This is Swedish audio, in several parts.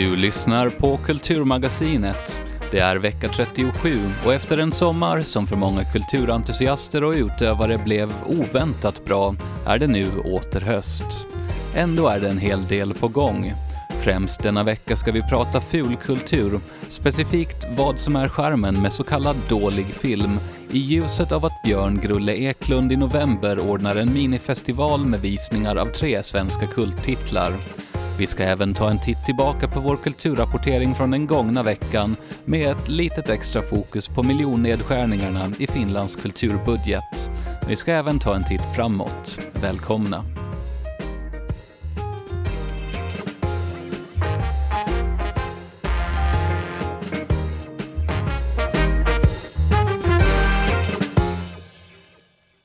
Du lyssnar på Kulturmagasinet. Det är vecka 37 och efter en sommar som för många kulturentusiaster och utövare blev oväntat bra är det nu åter höst. Ändå är det en hel del på gång. Främst denna vecka ska vi prata fulkultur, specifikt vad som är charmen med så kallad dålig film, i ljuset av att Björn Grulle Eklund i november ordnar en minifestival med visningar av tre svenska kulttitlar. Vi ska även ta en titt tillbaka på vår kulturrapportering från den gångna veckan med ett litet extra fokus på miljonnedskärningarna i Finlands kulturbudget. Vi ska även ta en titt framåt. Välkomna!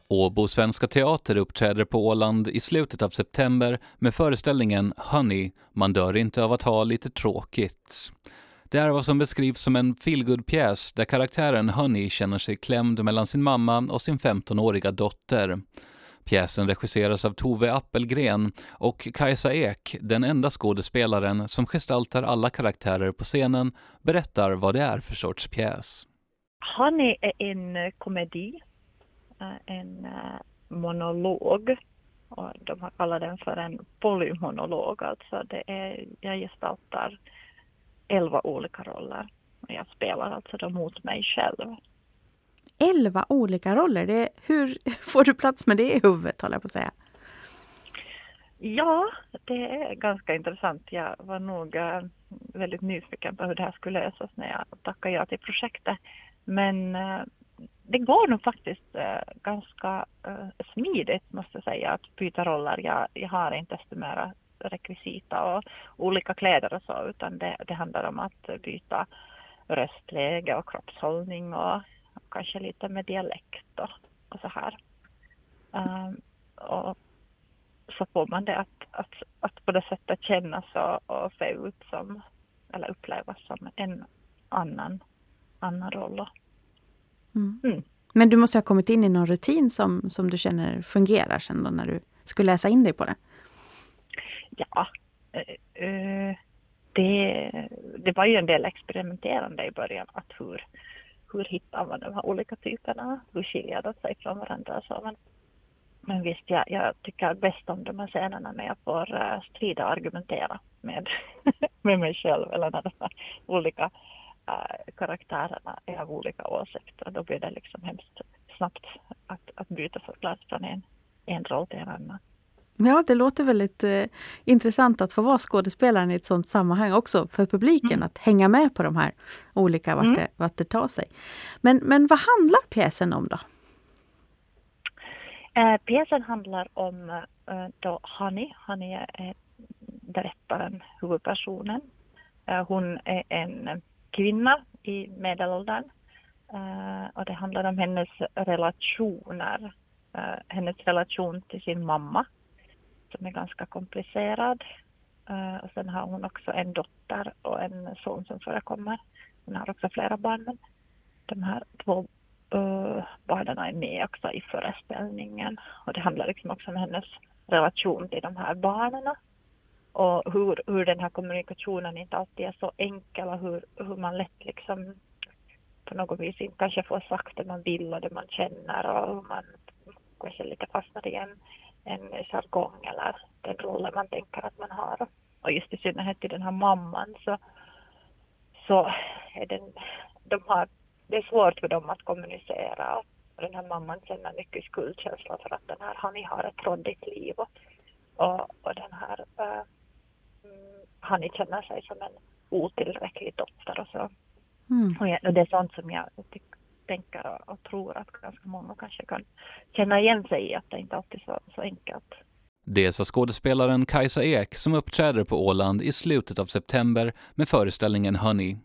Åbo Svenska Teater uppträder på Åland i slutet av september med föreställningen Honey, man dör inte av att ha lite tråkigt. Det är vad som beskrivs som en feelgood-pjäs där karaktären Honey känner sig klämd mellan sin mamma och sin 15-åriga dotter. Pjäsen regisseras av Tove Appelgren och Kajsa Ek, den enda skådespelaren som gestaltar alla karaktärer på scenen, berättar vad det är för sorts pjäs. Honey är en eh, komedi en eh, monolog. Och de har kallat den för en polymonolog, alltså det är, jag gestaltar elva olika roller. Och jag spelar alltså då mot mig själv. Elva olika roller, det, hur får du plats med det i huvudet, håller jag på att säga? Ja, det är ganska intressant. Jag var nog äh, väldigt nyfiken på hur det här skulle lösas när jag tackade ja till projektet. Men det går nog faktiskt äh, ganska äh, smidigt måste jag säga att byta roller. Jag, jag har inte desto mera rekvisita och olika kläder och så utan det, det handlar om att byta röstläge och kroppshållning och, och kanske lite med dialekt och, och så här. Um, och så får man det att, att, att på det sättet kännas och, och se ut som eller upplevas som en annan, annan roll. Mm. Mm. Men du måste ha kommit in i någon rutin som, som du känner fungerar sen då när du skulle läsa in dig på det? Ja, uh, det, det var ju en del experimenterande i början. Att hur, hur hittar man de här olika typerna? Hur skiljer de sig från varandra? Så, men, men visst, jag, jag tycker bäst om de här scenerna när jag får uh, strida och argumentera med, med mig själv eller när de här olika äh, karaktärerna är av olika åsikter. Då blir det liksom hemskt snabbt att, att byta plats från en, en roll till en annan. Ja, det låter väldigt eh, intressant att få vara skådespelaren i ett sådant sammanhang också för publiken, mm. att hänga med på de här olika vart, mm. det, vart det tar sig. Men, men vad handlar pjäsen om då? Eh, pjäsen handlar om eh, då Honey. Honey är berättaren, huvudpersonen. Eh, hon är en kvinna i medelåldern. Uh, och det handlar om hennes relationer. Uh, hennes relation till sin mamma som är ganska komplicerad. Uh, och sen har hon också en dotter och en son som förekommer. Hon har också flera barn men de här två barnen är med också i föreställningen. Och det handlar liksom också om hennes relation till de här barnen och hur, hur den här kommunikationen inte alltid är så enkel och hur, hur man lätt liksom på något vis inte kanske får sagt det man vill och det man känner och hur man kanske lite fastnar i en, en jargong eller den rollen man tänker att man har. Och just i synnerhet till den här mamman så, så är den, de har, det är svårt för dem att kommunicera och den här mamman känner mycket skuldkänsla för att den här, han har ett råddigt liv och, och, och den här äh, han inte känner sig som en otillräcklig dotter och så. Mm. Och, jag, och det är sånt som jag tänker och, och, tror att ganska många kanske kan känna igen sig i, att det inte alltid är så, så enkelt. Det sa skådespelaren Kajsa Ek som uppträder på Åland i slutet av september med föreställningen Honey.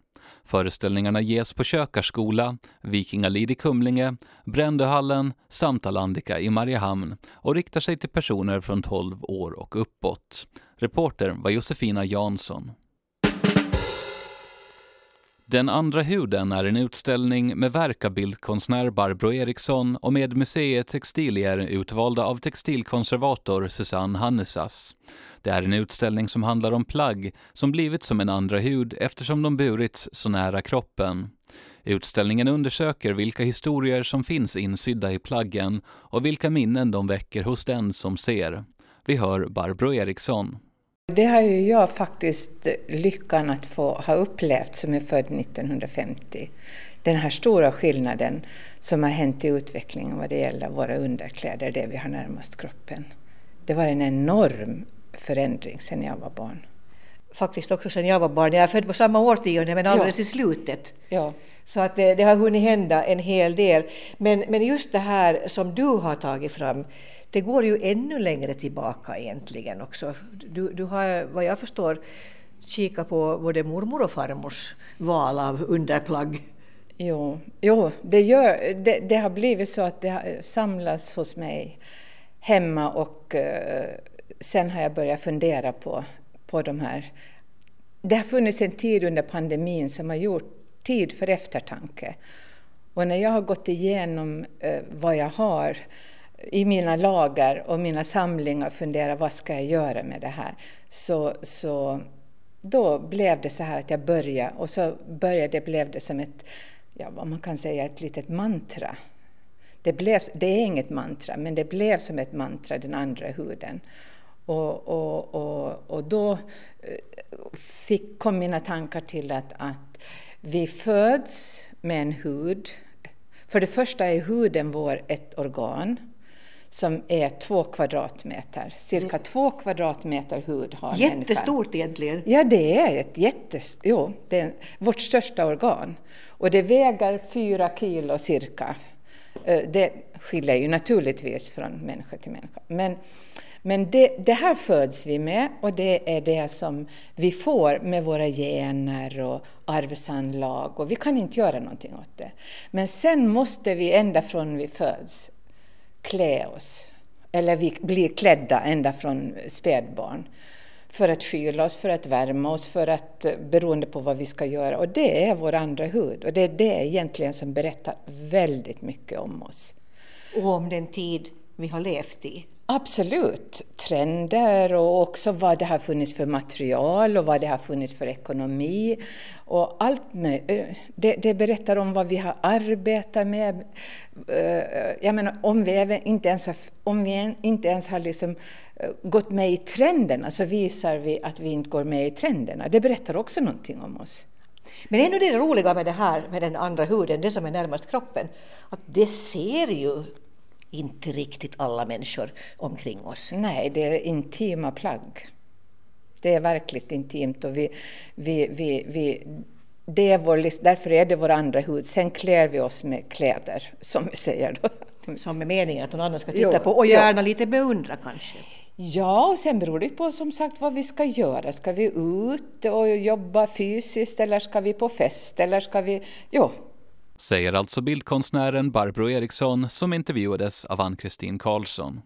Föreställningarna ges på Kökarskola, Vikingalid i Kumlinge, Brändöhallen samt Alandica i Mariehamn och riktar sig till personer från 12 år och uppåt. Reporter var Josefina Jansson. Den andra huden är en utställning med verk av bildkonstnär Barbro Eriksson och med museet Textilier utvalda av textilkonservator Susanne Hannesas. Det är en utställning som handlar om plagg som blivit som en andra hud eftersom de burits så nära kroppen. Utställningen undersöker vilka historier som finns insydda i plaggen och vilka minnen de väcker hos den som ser. Vi hör Barbro Eriksson. Det har ju jag faktiskt lyckan att få ha upplevt som är född 1950. Den här stora skillnaden som har hänt i utvecklingen vad det gäller våra underkläder, det vi har närmast kroppen. Det var en enorm förändring sedan jag var barn. Faktiskt också sedan jag var barn. Jag är född på samma årtionde men alldeles ja. i slutet. Ja. Så att det, det, har hunnit hända en hel del. Men, men just det här som du har tagit fram, det går ju ännu längre tillbaka egentligen också. Du, du har, vad jag förstår, kikat på både mormor och farmors val av underplagg. Jo, jo det, gör, det, det har blivit så att det har samlats hos mig hemma och eh, sen har jag börjat fundera på, på de här. Det har funnits en tid under pandemin som har gjort tid för eftertanke. Och när jag har gått igenom eh, vad jag har i mina lagar och mina samlingar och fundera vad ska jag göra med det här. Så, så då blev det så här att jag började och så började det, blev det som ett, ja vad man kan säga, ett litet mantra. Det, blev, det är inget mantra, men det blev som ett mantra, den andra huden. Och, och, och, och då eh, fick, kom mina tankar till att, att vi föds med en hud. För det första är huden vår ett organ som är två kvadratmeter. Cirka det... två kvadratmeter hud har Jättestort människan. egentligen. Ja, det är ett jättestort, jo, det är vårt största organ. Och det väger fyra kilo cirka. Eh, det skiljer ju naturligtvis från människa till människa. Men, men det, det, här föds vi med och det är det som vi får med våra gener och arvsanlag och vi kan inte göra någonting åt det. Men sen måste vi ända från vi föds klä oss. Eller vi blir klädda ända från spädbarn. För att skyla oss, för att värma oss, för att, eh, beroende på vad vi ska göra. Och det är vår andra hud. Och det är det egentligen som berättar väldigt mycket om oss. Och om den tid vi har levt i. Absolut. Trender och också vad det har funnits för material och vad det har funnits för ekonomi. Och allt med, det, det berättar om vad vi har arbetat med. Eh, jag menar, om vi inte ens har, om vi inte ens har liksom eh, gått med i trenderna så visar vi att vi inte går med i trenderna. Det berättar också någonting om oss. Men ändå det roliga med det här med den andra huden, det som är närmast kroppen, att det ser ju inte riktigt alla människor omkring oss. Nej, det är intima plagg. Det är verkligt intimt och vi, vi, vi, vi det är vår, därför är det vår andra hud. Sen klär vi oss med kläder, som vi säger då. Som är meningen att någon annan ska titta jo, på och gärna jo. lite beundra kanske. Ja, och sen beror det på som sagt vad vi ska göra. Ska vi ut och jobba fysiskt eller ska vi på fest eller ska vi... Jo, Säger alltså bildkonstnären Barbro Eriksson som intervjuades av Ann-Kristin Karlsson.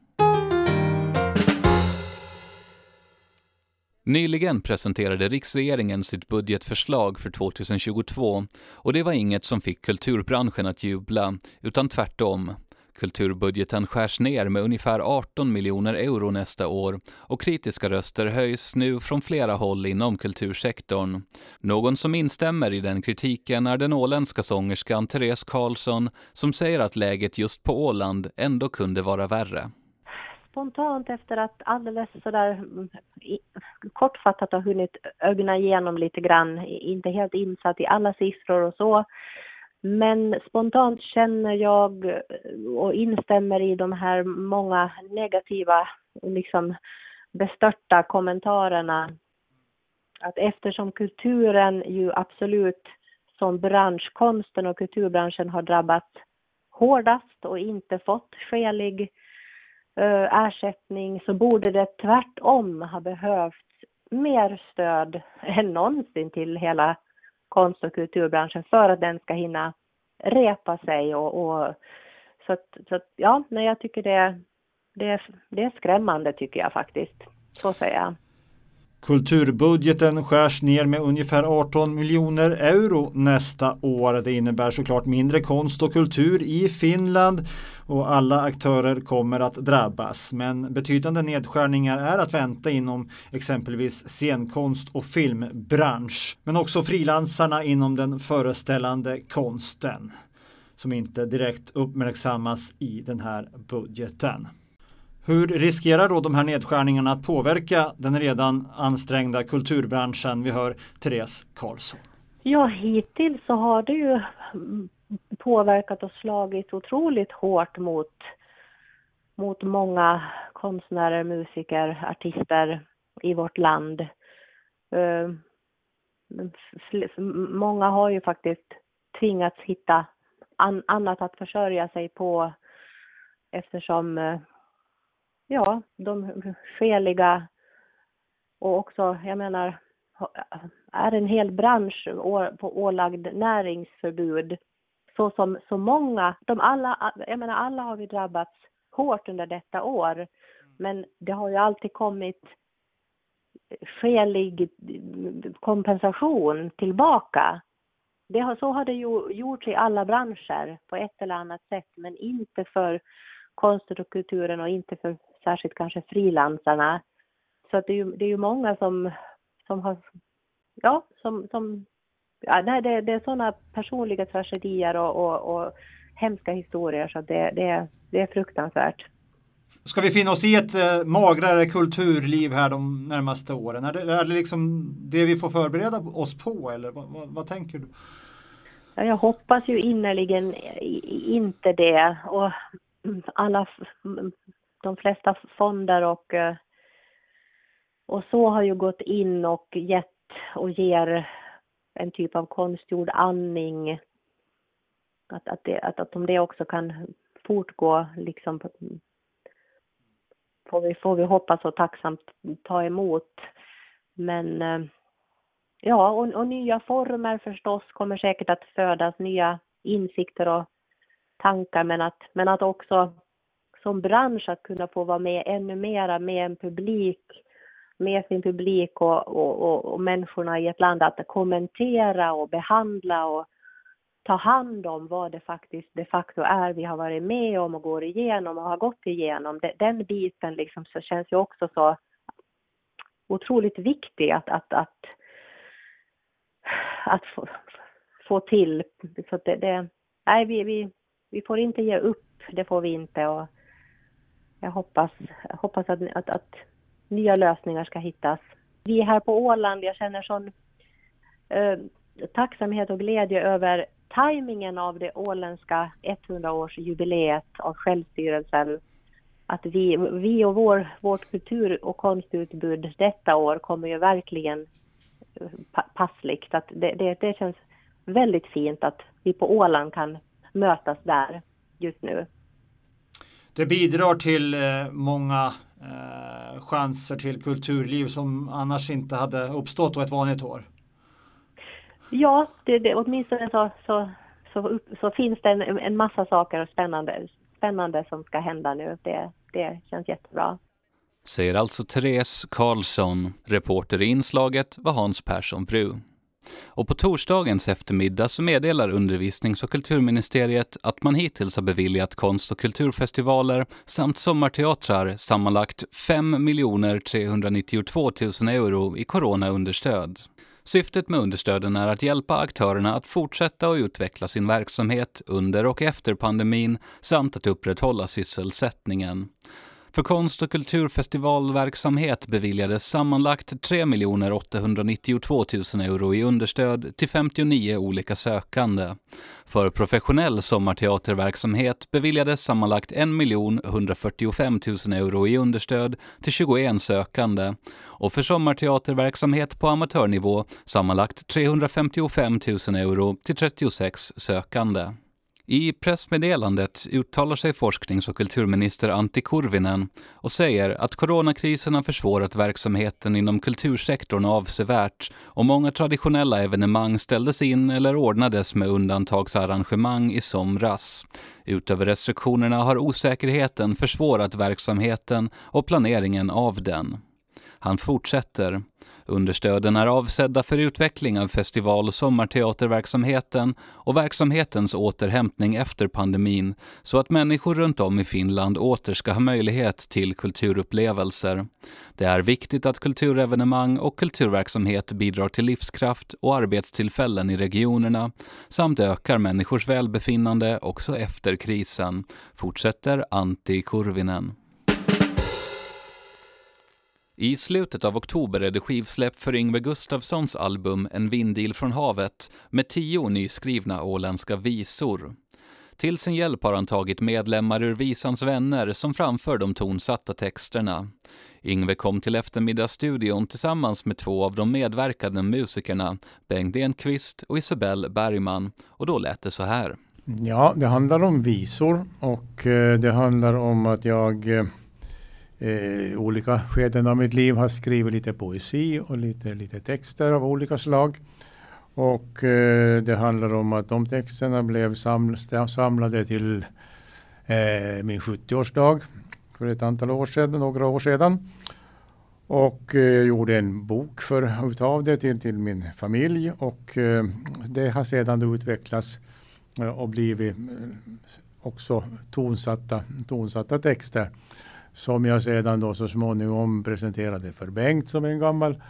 Nyligen presenterade riksregeringen sitt budgetförslag för 2022 och det var inget som fick kulturbranschen att jubla, utan tvärtom. Kulturbudgeten skärs ner med ungefär 18 miljoner euro nästa år och kritiska röster höjs nu från flera håll inom kultursektorn. Någon som instämmer i den kritiken är den åländska sångerskan Therese Karlsson som säger att läget just på Åland ändå kunde vara värre. Spontant efter att alldeles sådär kortfattat ha hunnit ögna igenom lite grann, inte helt insatt i alla siffror och så, men spontant känner jag eh, och instämmer i de här många negativa, liksom bestörta kommentarerna. Att eftersom kulturen ju absolut som bransch, konsten och kulturbranschen har drabbats hårdast och inte fått skälig eh, ersättning så borde det tvärtom ha behövts mer stöd än någonsin till hela konst och kulturbranschen för att den ska hinna repa sig och, och så att, så att, ja, nej, jag tycker det, det, det är skrämmande tycker jag faktiskt. Så säger jag. Kulturbudgeten skärs ner med ungefär 18 miljoner euro nästa år. Det innebär såklart mindre konst och kultur i Finland och alla aktörer kommer att drabbas. Men betydande nedskärningar är att vänta inom exempelvis scenkonst och filmbransch. Men också frilansarna inom den föreställande konsten som inte direkt uppmärksammas i den här budgeten. Hur riskerar då de här nedskärningarna att påverka den redan ansträngda kulturbranschen? Vi hör Therese Karlsson. Ja, hittills så har det ju påverkat och slagit otroligt hårt mot, mot många konstnärer, musiker, artister i vårt land. Eh, många har ju faktiskt tvingats hitta annat att försörja sig på eftersom eh, ja, de skäliga och också, jag menar, är en hel bransch på ålagd näringsförbud så som så många, de alla, jag menar alla har vi drabbats hårt under detta år. Men det har ju alltid kommit skälig kompensation tillbaka. Det har, så har det ju gjorts i alla branscher på ett eller annat sätt, men inte för konsten och kulturen och inte för särskilt kanske frilansarna. Så att det, är ju, det är ju många som, som har, ja, som, som ja, nej, det, det är sådana personliga tragedier och, och, och hemska historier så det, det, det är fruktansvärt. Ska vi finna oss i ett eh, magrare kulturliv här de närmaste åren? Är det, är det liksom det vi får förbereda oss på eller vad, vad, vad tänker du? Ja, jag hoppas ju innerligen inte det och alla, de flesta fonder och, eh, och så har ju gått in och gett och ger en typ av konstgjord andning. Att, att, det, att, att om det också kan fortgå liksom får, vi, får vi hoppas och tacksamt ta emot. Men eh, ja, och, och nya former förstås kommer säkert att födas, nya insikter och tankar men att, men att också som bransch att kunna få vara med ännu mera med en publik med sin publik och, och, och, och människorna i ett land att kommentera och behandla och ta hand om vad det faktiskt de facto är vi har varit med om och går igenom och har gått igenom. Den biten liksom så känns ju också så otroligt viktig att, att, att, att få, få till. Så det, det, nej, vi, vi, vi får inte ge upp, det får vi inte. Och jag hoppas, jag hoppas att, att, att nya lösningar ska hittas. Vi här på Åland, jag känner sån eh, tacksamhet och glädje över tajmingen av det åländska 100-årsjubileet av självstyrelsen. Att vi, vi och vår, vårt kultur och konstutbud detta år kommer ju verkligen eh, passligt. Att det, det, det känns väldigt fint att vi på Åland kan mötas där just nu. Det bidrar till eh, många eh, chanser till kulturliv som annars inte hade uppstått ett vanligt år? Ja, det, det, åtminstone så, så, så, så finns det en, en massa saker och spännande, spännande som ska hända nu. Det, det känns jättebra. Säger alltså Therese Karlsson. Reporter i inslaget var Hans Persson Bru. Och på torsdagens eftermiddag så meddelar undervisnings och kulturministeriet att man hittills har beviljat konst och kulturfestivaler samt sommarteatrar sammanlagt 5 392 000 euro i coronaunderstöd. Syftet med understöden är att hjälpa aktörerna att fortsätta och utveckla sin verksamhet under och efter pandemin samt att upprätthålla sysselsättningen. För konst och kulturfestivalverksamhet beviljades sammanlagt 3 892 000 euro i understöd till 59 olika sökande. För professionell sommarteaterverksamhet beviljades sammanlagt 1 145 000 euro i understöd till 21 sökande och för sommarteaterverksamhet på amatörnivå sammanlagt 355 000 euro till 36 sökande. I pressmeddelandet uttalar sig forsknings och kulturminister Antti Kurvinen och säger att coronakrisen har försvårat verksamheten inom kultursektorn avsevärt och många traditionella evenemang ställdes in eller ordnades med undantagsarrangemang i somras. Utöver restriktionerna har osäkerheten försvårat verksamheten och planeringen av den. Han fortsätter. Understöden är avsedda för utveckling av festival och sommarteaterverksamheten och verksamhetens återhämtning efter pandemin så att människor runt om i Finland åter ska ha möjlighet till kulturupplevelser. Det är viktigt att kulturevenemang och kulturverksamhet bidrar till livskraft och arbetstillfällen i regionerna samt ökar människors välbefinnande också efter krisen, fortsätter Antti Kurvinen. I slutet av oktober är det skivsläpp för Yngve Gustafssons album En vindil från havet med tio nyskrivna åländska visor. Till sin hjälp har han tagit medlemmar ur Visans vänner som framför de tonsatta texterna. Yngve kom till eftermiddagsstudion tillsammans med två av de medverkande musikerna, Bengt Enqvist och Isabelle Bergman, och då lät det så här. Ja, det handlar om visor och eh, det handlar om att jag eh, eh, olika skeden av mitt liv har skrivit lite poesi och lite, lite texter av olika slag. Och eh, det handlar om att de texterna blev samlade till eh, min 70-årsdag för ett antal år sedan, några år sedan. Och eh, gjorde en bok för, utav det till, till min familj och eh, det har sedan utvecklats eh, och blivit eh, också tonsatta, tonsatta texter som jag sedan då så småningom presenterade för Bengt som en gammal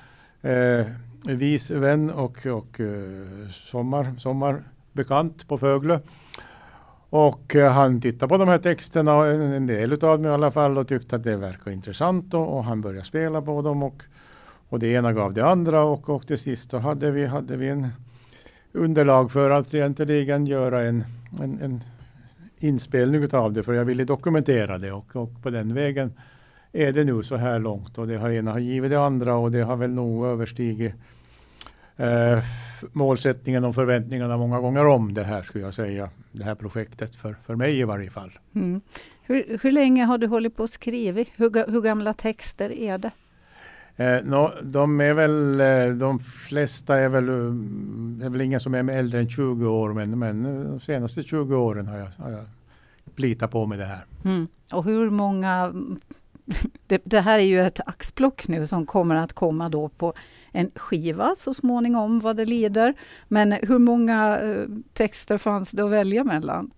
eh, vis vän och, och eh, sommar, sommarbekant på Föglö. Och eh, han tittade på de här texterna, en, en del av dem i alla fall, och tyckte att det verkar intressant och, och han började spela på dem. Och, och det ena gav det andra och, och till sist så hade vi, hade vi en underlag för att egentligen göra en, en, en inspelning av det för jag ville dokumentera det och, och, på den vägen är det nu så här långt och det har ena har givit det andra och det har väl nog överstigit eh, målsättningen och förväntningarna många gånger om det här skulle jag säga. Det här projektet för, för mig i varje fall. Mm. Hur, hur länge har du hållit på att skriva? Hur, hur gamla texter är det? Eh, no, de är väl, eh, de flesta är väl, eh, det är väl ingen som är äldre än 20 år men, men eh, de senaste 20 åren har jag, har jag plitat på med det här. Mm. Och hur många, det, det, här är ju ett axplock nu som kommer att komma då på en skiva så småningom vad det lider. Men hur många texter fanns det att välja mellan?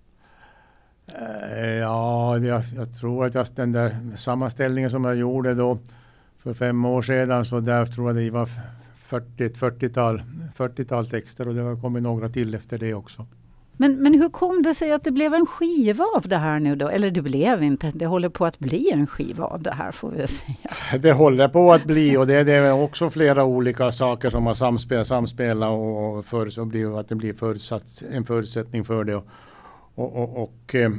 Ja, jag, jag tror att jag, den där sammanställningen som jag gjorde då för fem år sedan så där tror jag det var 40, 40-tal 40 texter och det har kommit några till efter det också. Men, men hur kom det sig att det blev en skiva av det här nu då? Eller det blev inte, det håller på att bli en skiva av det här får vi säga. Det håller på att bli och det, det är också flera olika saker som har samspelat, samspelat och, för, och blir, att det blir förutsatt, en förutsättning för det. Och, och, och, och eh,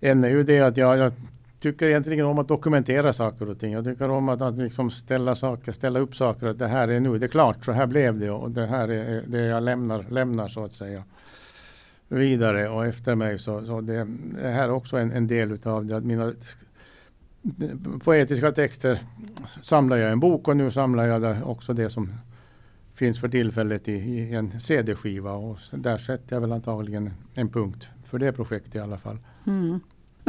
en är ju det att jag, jag tycker egentligen om att dokumentera saker och ting. Jag tycker om att, att liksom ställa, saker, ställa upp saker. Att det här är nu, det är klart, så här blev det och det här är det jag lämnar, lämnar så att säga vidare och efter mig. Så, så det, det här är också en, en del utav det. Att mina poetiska texter samlar jag i en bok och nu samlar jag det, också det som finns för tillfället i, i en CD-skiva och där sätter jag väl antagligen en punkt för det projektet i alla fall. Mm.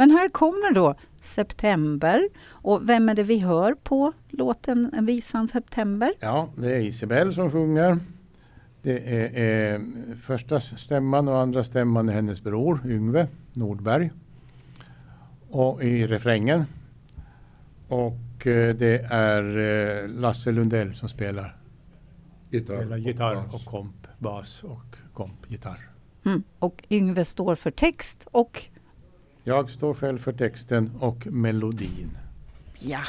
Men här kommer då September. Och vem är det vi hör på låten Visan September? Ja, det är Isabel som sjunger. Det är, är första stämman och andra stämman är hennes bror Yngve Nordberg. Och i refrängen. Och eh, det är eh, Lasse Lundell som spelar gitarr, spelar gitarr och, och komp, bas och komp, gitarr. Mm. Och Yngve står för text och jag står själv för texten och melodin. Ja.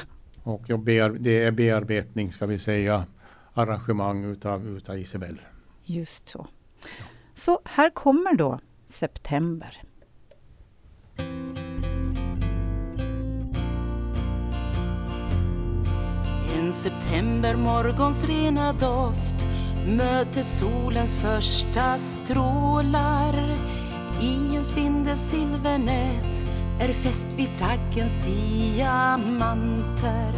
Och jag bear, det är bearbetning, ska vi säga, arrangemang utav, utav Isabel. Just så. Ja. Så här kommer då September. En septembermorgons rena doft möter solens första strålar i en spindels silvernät är fäst vid taggens diamanter.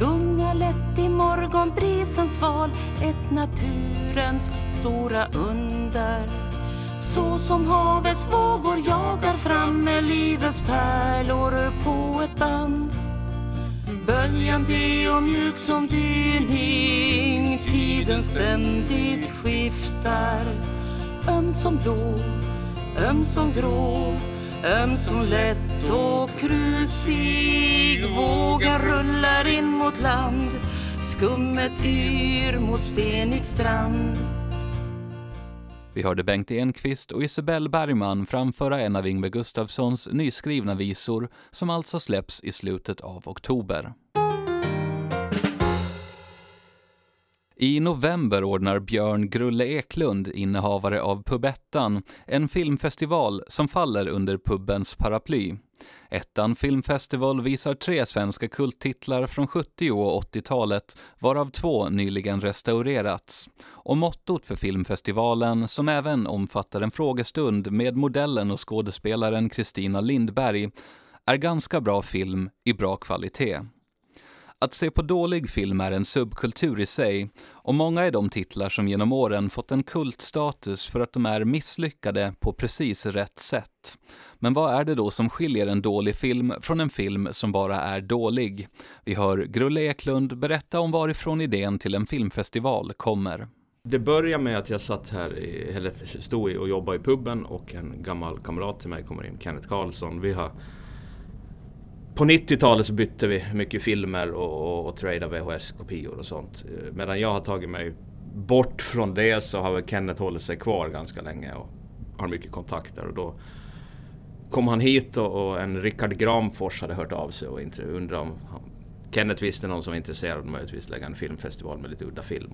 Gunga lätt i morgonbrisens val, ett naturens stora under. Så som havets vågor jagar fram med livets pärlor på ett band. Böljande och mjuk som dyning Tiden ständigt skiftar öm som blå, ömsom grå Ömsom lätt och krusig Vågen rullar in mot land Skummet yr mot stenig strand Vi hörde Bengt Enqvist och Isabelle Bergman framföra en av Ingvar Gustafssons nyskrivna visor som alltså släpps i slutet av oktober. I november ordnar Björn Grulle Eklund, innehavare av Pubettan, en filmfestival som faller under pubbens paraply. Ettan Filmfestival visar tre svenska kulttitlar från 70 och 80-talet, varav två nyligen restaurerats. Och mottot för filmfestivalen, som även omfattar en frågestund med modellen och skådespelaren Kristina Lindberg, är ganska bra film i bra kvalitet. Att se på dålig film är en subkultur i sig och många är de titlar som genom åren fått en kultstatus för att de är misslyckade på precis rätt sätt. Men vad är det då som skiljer en dålig film från en film som bara är dålig? Vi hör Grulle Eklund berätta om varifrån idén till en filmfestival kommer. Det börjar med att jag satt här, i, eller stod och jobbade i puben och en gammal kamrat till mig kommer in, Kenneth Karlsson. Vi har på 90-talet så bytte vi mycket filmer och, och, och tradade VHS-kopior och sånt. Eh, medan jag har tagit mig bort från det så har väl Kenneth hållit sig kvar ganska länge och har mycket kontakter. Och då kom han hit och, och en Rickard Gramfors hade hört av sig och undrade om han, Kenneth visste någon som var intresserad av möjligtvis lägga en filmfestival med lite udda film.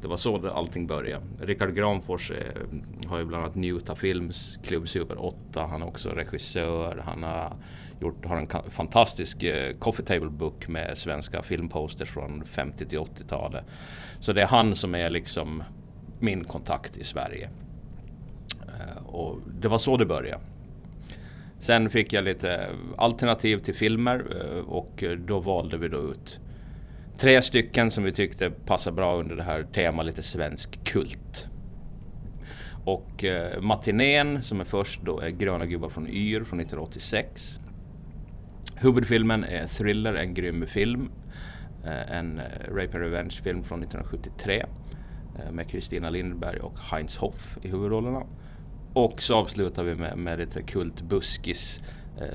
Det var så allting började. Rickard Granfors är, eh, har ju bland annat Njuta Films, Klubb Super 8, han är också regissör, han har gjort, har en fantastisk eh, coffee table book med svenska filmposters från 50 till 80-talet. Så det är han som är liksom min kontakt i Sverige. Eh, och det var så det började. Sen fick jag lite alternativ till filmer eh, och eh, då valde vi då ut tre stycken som vi tyckte passade bra under det här temat lite svensk kult. Och eh, matinén som är först då är Gröna gubbar från Yr från 1986. Huvudfilmen är Thriller, en grym film. Eh, en eh, Rape and Revenge-film från 1973 eh, med Kristina Lindberg och Heinz Hoff i huvudrollerna. Och så avslutar vi med, med lite kultbuskis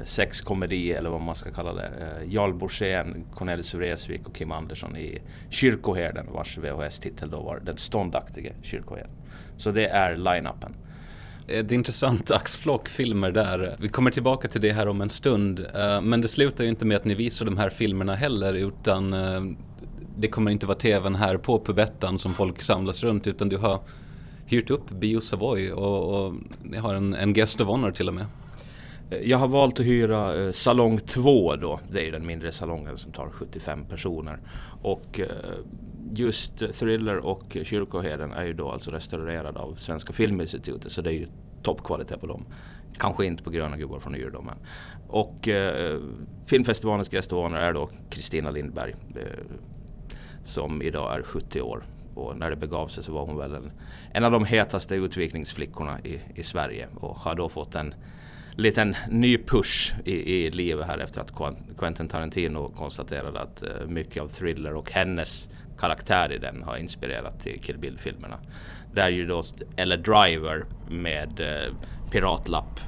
sexkomedi eller vad man ska kalla det. Jarl Borssén, Cornelis Vreeswijk och Kim Andersson i Kyrkoherden vars VHS-titel då var Den ståndaktige kyrkoherden. Så det är line-upen. Eh, Ett intressant axflock filmer där. Vi kommer tillbaka till det här om en stund. Eh, men det slutar ju inte med att ni visar de här filmerna heller utan eh, det kommer inte vara tvn här på Pubettan som folk samlas runt utan du har hyrt upp Bio Savoy och, och ni har en, en guest of honor till och med. Jag har valt att hyra eh, salong 2 då. Det är den mindre salongen som tar 75 personer. Och just Thriller och Kyrkoherden är ju då alltså restaurerade av Svenska Filminstitutet så det är ju toppkvalitet på dem. Kanske inte på Gröna gubbar från Yr men. Och eh, filmfestivalens gästvånare är då Kristina Lindberg eh, som idag är 70 år. Och när det begav sig så var hon väl en, en av de hetaste utvikningsflickorna i, i Sverige och har då fått en liten ny push i, i livet här efter att Quentin Tarantino konstaterade att eh, mycket av Thriller och hennes karaktär i den har inspirerat till Kill Bill-filmerna. Där ju då eller Driver med eh, piratlapp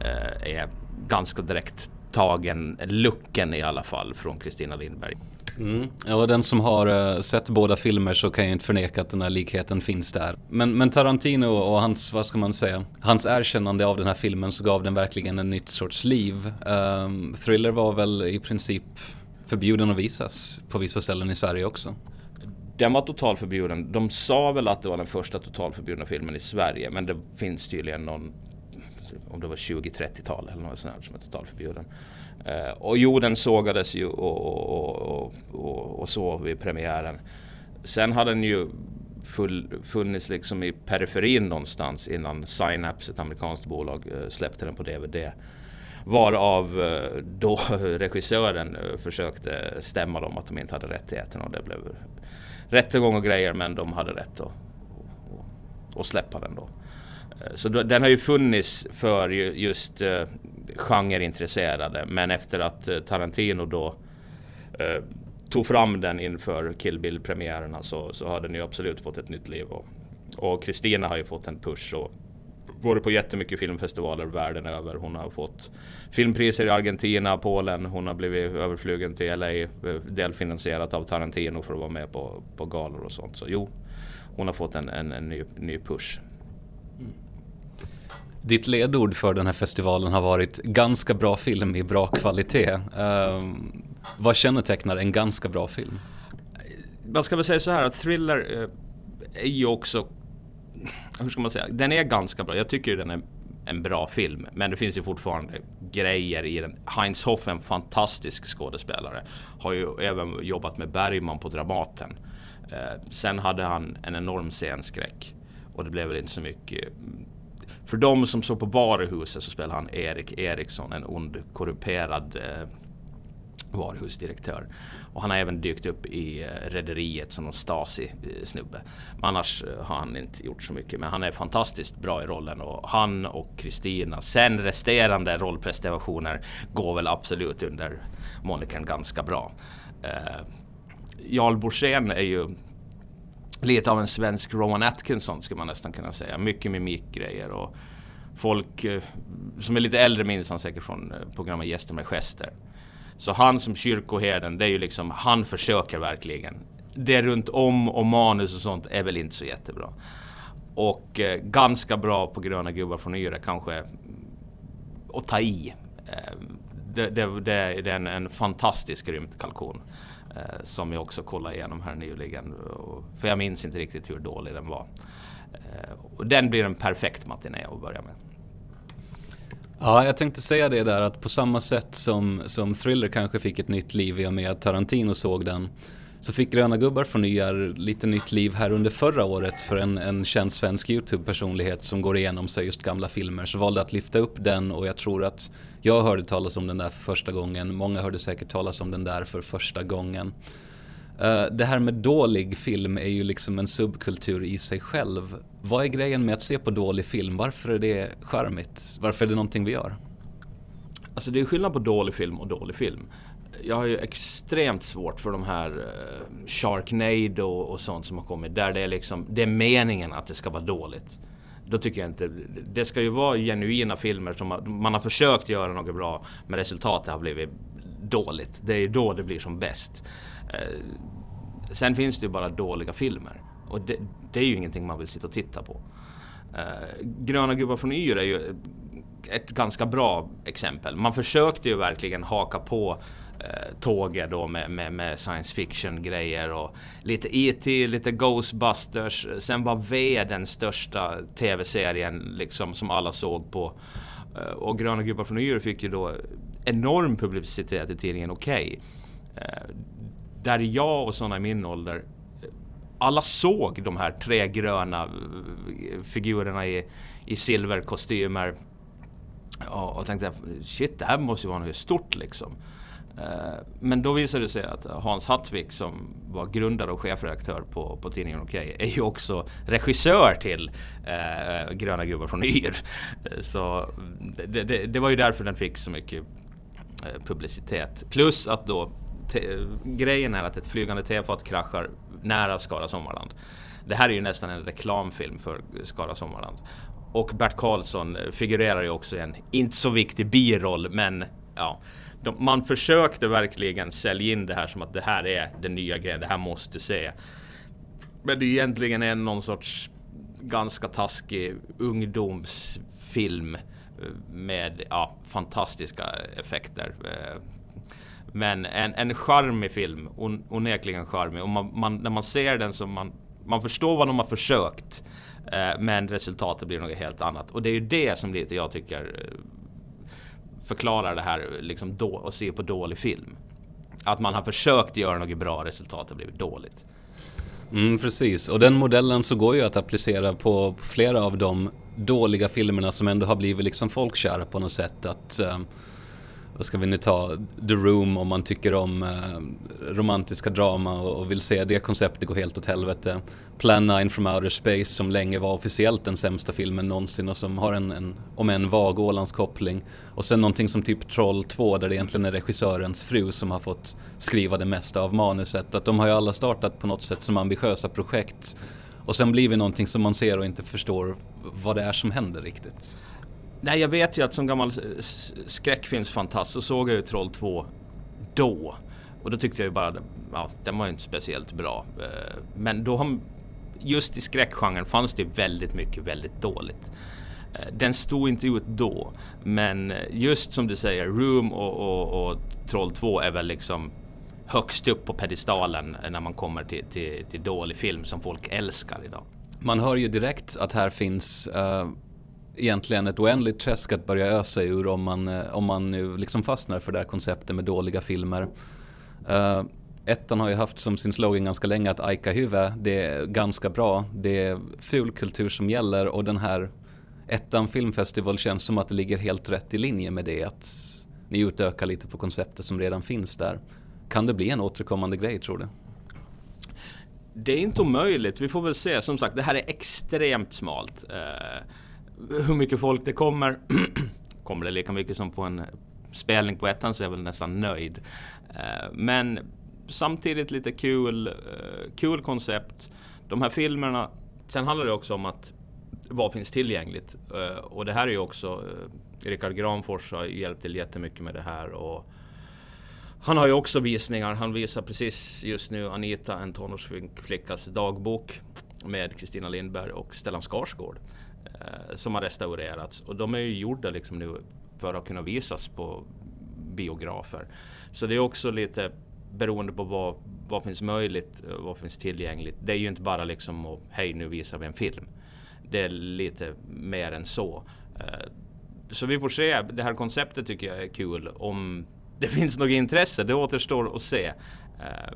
eh, är ganska direkt tagen, looken i alla fall, från Kristina Lindberg. Mm. Ja, den som har uh, sett båda filmer så kan jag inte förneka att den här likheten finns där. Men, men Tarantino och hans, vad ska man säga, hans erkännande av den här filmen så gav den verkligen en nytt sorts liv. Um, Thriller var väl i princip förbjuden att visas på vissa ställen i Sverige också. Den var totalförbjuden. De sa väl att det var den första totalförbjudna filmen i Sverige men det finns tydligen någon om det var 20-30-tal eller något sånt som är totalförbjuden. Uh, och jo, den sågades ju och, och, och, och, så vid premiären. Sen hade den ju full, funnits liksom i periferin någonstans innan Synapse, ett amerikanskt bolag, eh, släppte den på DVD. Varav eh, då regissören försökte stämma dem att de inte hade rättigheterna och det blev rättegång och grejer men de hade rätt att, att, att släppa den då. Eh, så den har ju funnits för just eh, genreintresserade. Men efter att eh, Tarantino då tog fram den inför Kill Bill-premiärerna så, alltså, så har den ju absolut fått ett nytt liv. Och Kristina har ju fått en push och varit på jättemycket filmfestivaler världen över. Hon har fått filmpriser i Argentina, Polen. Hon har blivit överflugen till LA, eh, delfinansierat av Tarantino för att vara med på, på galor och sånt. Så jo, hon har fått en, en, en ny, ny push. Mm. Ditt ledord för den här festivalen har varit ganska bra film i bra kvalitet. Uh, vad kännetecknar en ganska bra film? Man ska väl säga så här att thriller uh, är ju också, hur ska man säga, den är ganska bra. Jag tycker den är en bra film. Men det finns ju fortfarande grejer i den. Heinz Hoff, en fantastisk skådespelare, har ju även jobbat med Bergman på Dramaten. Eh, sen hade han en enorm scenskräck och det blev väl inte så mycket. För de som såg på varuhuset så spelade han Erik Eriksson, en ond korrumperad eh, varuhusdirektör. Och han har även dykt upp i eh, Rederiet som någon Stasi-snubbe. Annars eh, har han inte gjort så mycket. Men han är fantastiskt bra i rollen och han och Kristina. Sen resterande rollprestationer går väl absolut under monikern ganska bra. Eh, Jarl Borssén är ju lite av en svensk Rowan Atkinson skulle man nästan kunna säga. Mycket mimikgrejer och folk eh, som är lite äldre minns han säkert från eh, programmet Gäster med gester. Så han som kyrkoherden, det är ju liksom, han försöker verkligen. Det runt om och manus och sånt är väl inte så jättebra. Och eh, ganska bra på Gröna gubbar från Yre kanske. Mm, och ta i. Eh, det, det, det, är en, en fantastisk rymdkalkon. Eh, som jag också kollade igenom här nyligen. För jag minns inte riktigt hur dålig den var. Eh, och den blir en perfekt matiné att börja med. Ja, jag tänkte säga det där att på samma sätt som, som Thriller kanske fick ett nytt liv i och med att Tarantino såg den så fick Gröna gubbar förnyar lite nytt liv här under förra året för en, en känd svensk YouTube-personlighet som går igenom sig just gamla filmer så valde att lyfta upp den och jag tror att jag hörde talas om den där för första gången. Många hörde säkert talas om den där för första gången. Eh, det här med dålig film är ju liksom en subkultur i sig själv. Vad är grejen med att se på dålig film? Varför är det charmigt? Varför är det någonting vi gör? Alltså det är skillnad på dålig film och dålig film jag har ju extremt svårt för de här uh, Sharknado och sånt som har kommit. Där det är liksom, det är meningen att det ska vara dåligt. Då tycker jag inte, det ska ju vara genuina filmer som man har försökt göra något bra men resultatet har blivit dåligt. Det är ju då det blir som bäst. Eh, sen finns det ju bara dåliga filmer. Och det, det, är ju ingenting man vill sitta och titta på. Eh, Gröna gubbar från Yr är ju ett ganska bra exempel. Man försökte ju verkligen haka på eh, tåget då med, med, med, science fiction grejer och lite E.T., lite Ghostbusters. Sen var V den största tv-serien liksom som alla såg på. Eh, och Gröna gubbar från Yr fick ju då enorm publicitet i tidningen Okej. Okay. Eh, där jag och sådana i min ålder alla såg de här tre gröna eh, figurerna i, i silverkostymer och, och tänkte shit, det här måste ju vara något stort liksom. Eh, men då visade det sig att Hans Hattvik som var grundare och chefredaktör på, på tidningen Okej är ju också regissör till eh, Gröna gubbar från Yr. Eh, så det, det, det, var ju därför den fick så mycket publicitet. Plus att då grejen är att ett flygande tefat kraschar nära Skara Sommarland. Det här är ju nästan en reklamfilm för Skara Sommarland. Och Bert Karlsson figurerar ju också i en inte så viktig biroll men ja de, man försökte verkligen sälja in det här som att det här är den nya grejen, det här måste du se. Men det egentligen är någon sorts ganska taskig ungdomsfilm eh, med ja, fantastiska effekter. Eh, men en, en charmig film, on, onekligen charmig. Och man, man, när man ser den så man, man förstår vad de har försökt. Eh, men resultatet blir något helt annat. Och det är ju det som lite jag tycker eh, förklarar det här liksom då, och se på dålig film. Att man har försökt göra något bra, resultatet har blivit dåligt. Mm, precis, och den modellen så går ju att applicera på flera av de dåliga filmerna som ändå har blivit liksom folkkära på något sätt. Att, eh, vad ska vi nu ta, The Room om man tycker om eh, romantiska drama och, och, vill se det konceptet gå helt åt helvete. Plan 9 from Outer Space som länge var officiellt den sämsta filmen någonsin och som har en, en om en vag Ålandskoppling. Och sen någonting som typ Troll 2 där det egentligen är regissörens fru som har fått skriva det mesta av manuset. Att de har ju alla startat på något sätt som ambitiösa projekt. Och sen blir det någonting som man ser och inte förstår vad det är som händer riktigt. Nej, jag vet ju att som gammal skräckfilmsfantast så såg jag ju Troll 2 då. Och då tyckte jag ju bara, ja, den var ju inte speciellt bra. Eh, men då har, just i skräckgenren fanns det väldigt mycket väldigt dåligt. Eh, den stod inte ut då. Men eh, just som du säger, Room och, och, och Troll 2 är väl liksom högst upp på pedestalen när man kommer till, till, till dålig film som folk älskar idag. Man hör ju direkt att här finns uh egentligen ett oändligt träsk att börja ösa ur om man, eh, om man nu liksom fastnar för det här konceptet med dåliga filmer. Uh, ettan har ju haft som sin slogan ganska länge att Aika Hyve, det är ganska bra, det är fulkultur som gäller och den här ettan filmfestival känns som att det ligger helt rätt i linje med det att ni utökar lite på konceptet som redan finns där. Kan det bli en återkommande grej tror du? Det är inte omöjligt, vi får väl se. Som sagt, det här är extremt smalt. Uh, hur mycket folk det kommer. kommer det lika mycket som på en spelning på ettan så är jag väl nästan nöjd. Eh, men samtidigt lite kul, eh, kul koncept. De här filmerna, sen handlar det också om att vad finns tillgängligt? Eh, och det här är ju också, Rickard Granfors har hjälpt till jättemycket med det här. Och han har ju också visningar. Han visar precis just nu Anita, en tonårsflickas dagbok med Kristina Lindberg och Stellan Skarsgård. Eh, som har restaurerats. Och de är ju gjorda liksom nu för att kunna visas på biografer. Så det är också lite beroende på vad, vad finns möjligt, och vad finns tillgängligt. Det är ju inte bara liksom att hej nu visar vi en film. Det är lite mer än så. Eh, så vi får se. Det här konceptet tycker jag är kul. Om det finns något intresse, det återstår att se.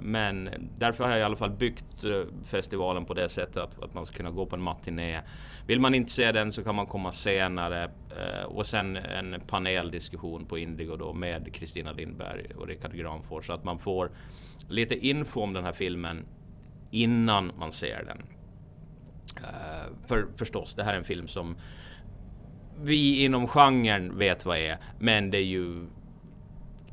Men därför har jag i alla fall byggt festivalen på det sättet att, att man ska kunna gå på en matiné. Vill man inte se den så kan man komma senare eh, och sen en paneldiskussion på Indigo då med Kristina Lindberg och Rickard Granfors så att man får lite info om den här filmen innan man ser den. Eh, för förstås, det här är en film som vi inom genren vet vad är, men det är ju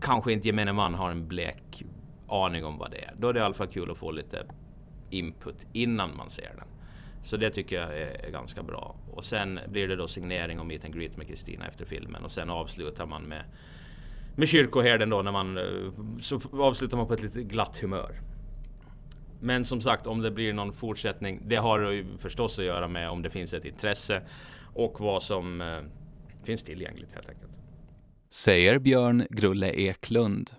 kanske inte gemene man har en blek aning om vad det är. Då är det i alla fall kul att få lite input innan man ser den. Så det tycker jag är, ganska bra. Och sen blir det då signering och meet and greet med Kristina efter filmen och sen avslutar man med med kyrkoherden då när man eh, så avslutar man på ett lite glatt humör. Men som sagt om det blir någon fortsättning. Det har ju förstås att göra med om det finns ett intresse och vad som eh, finns tillgängligt helt enkelt. Säger Björn Grulle Eklund.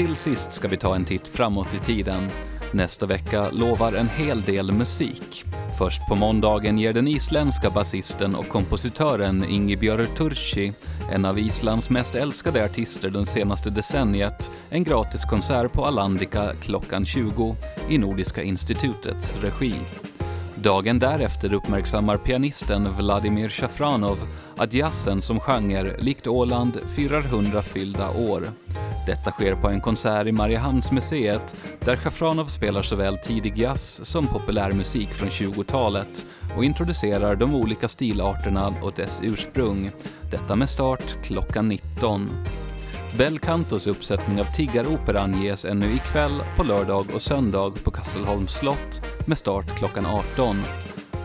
Till sist ska vi ta en titt framåt i tiden. Nästa vecka lovar en hel del musik. Först på måndagen ger den isländska basisten och kompositören Ingibjörg Turci, en av Islands mest älskade artister det senaste decenniet, en gratis konsert på Alandica klockan 20 i Nordiska institutets regi. Dagen därefter uppmärksammar pianisten Vladimir Shafranov att jazzen som genre, likt Åland, firar 100 fyllda år. Detta sker på en konsert i Mariehamnsmuseet där Shafranov spelar såväl tidig jazz som populärmusik från 20-talet och introducerar de olika stilarterna och dess ursprung. Detta med start klockan 19. Bel Cantos uppsättning av Tiggaroperan ges ännu ikväll, på lördag och söndag på Kasselholms slott med start klockan 18.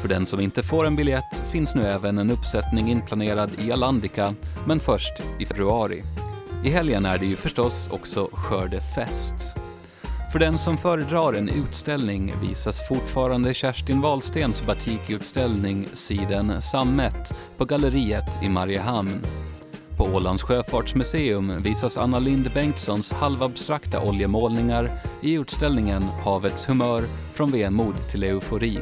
För den som inte får en biljett finns nu även en uppsättning inplanerad i Alandica, men först i februari. I helgen är det ju förstås också skördefest. För den som föredrar en utställning visas fortfarande Kerstin Wahlstens batikutställning Siden Sammet på Galleriet i Mariehamn. På Ålands sjöfartsmuseum visas Anna Lind Bengtssons halvabstrakta oljemålningar i utställningen Havets humör från vemod till eufori.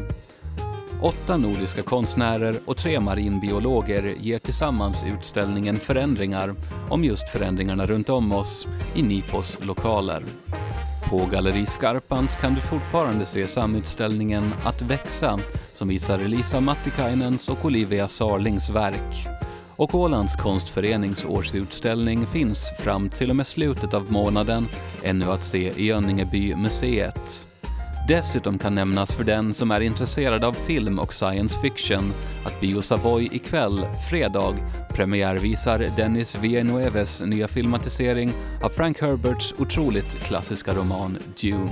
Åtta nordiska konstnärer och tre marinbiologer ger tillsammans utställningen Förändringar om just förändringarna runt om oss i Nipos lokaler. På Galleri Skarpans kan du fortfarande se samutställningen Att växa som visar Elisa Mattikainens och Olivia Sarlings verk. Och Ålands konstförenings årsutställning finns fram till och med slutet av månaden ännu att se i Önningeby museet. Dessutom kan nämnas för den som är intresserad av film och science fiction att Bio Savoy ikväll, fredag, premiärvisar Dennis Villeneuves nya filmatisering av Frank Herberts otroligt klassiska roman Dune.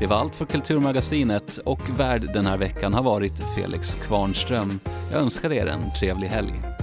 Det var allt för Kulturmagasinet och värd den här veckan har varit Felix Kvarnström. Jag önskar er en trevlig helg.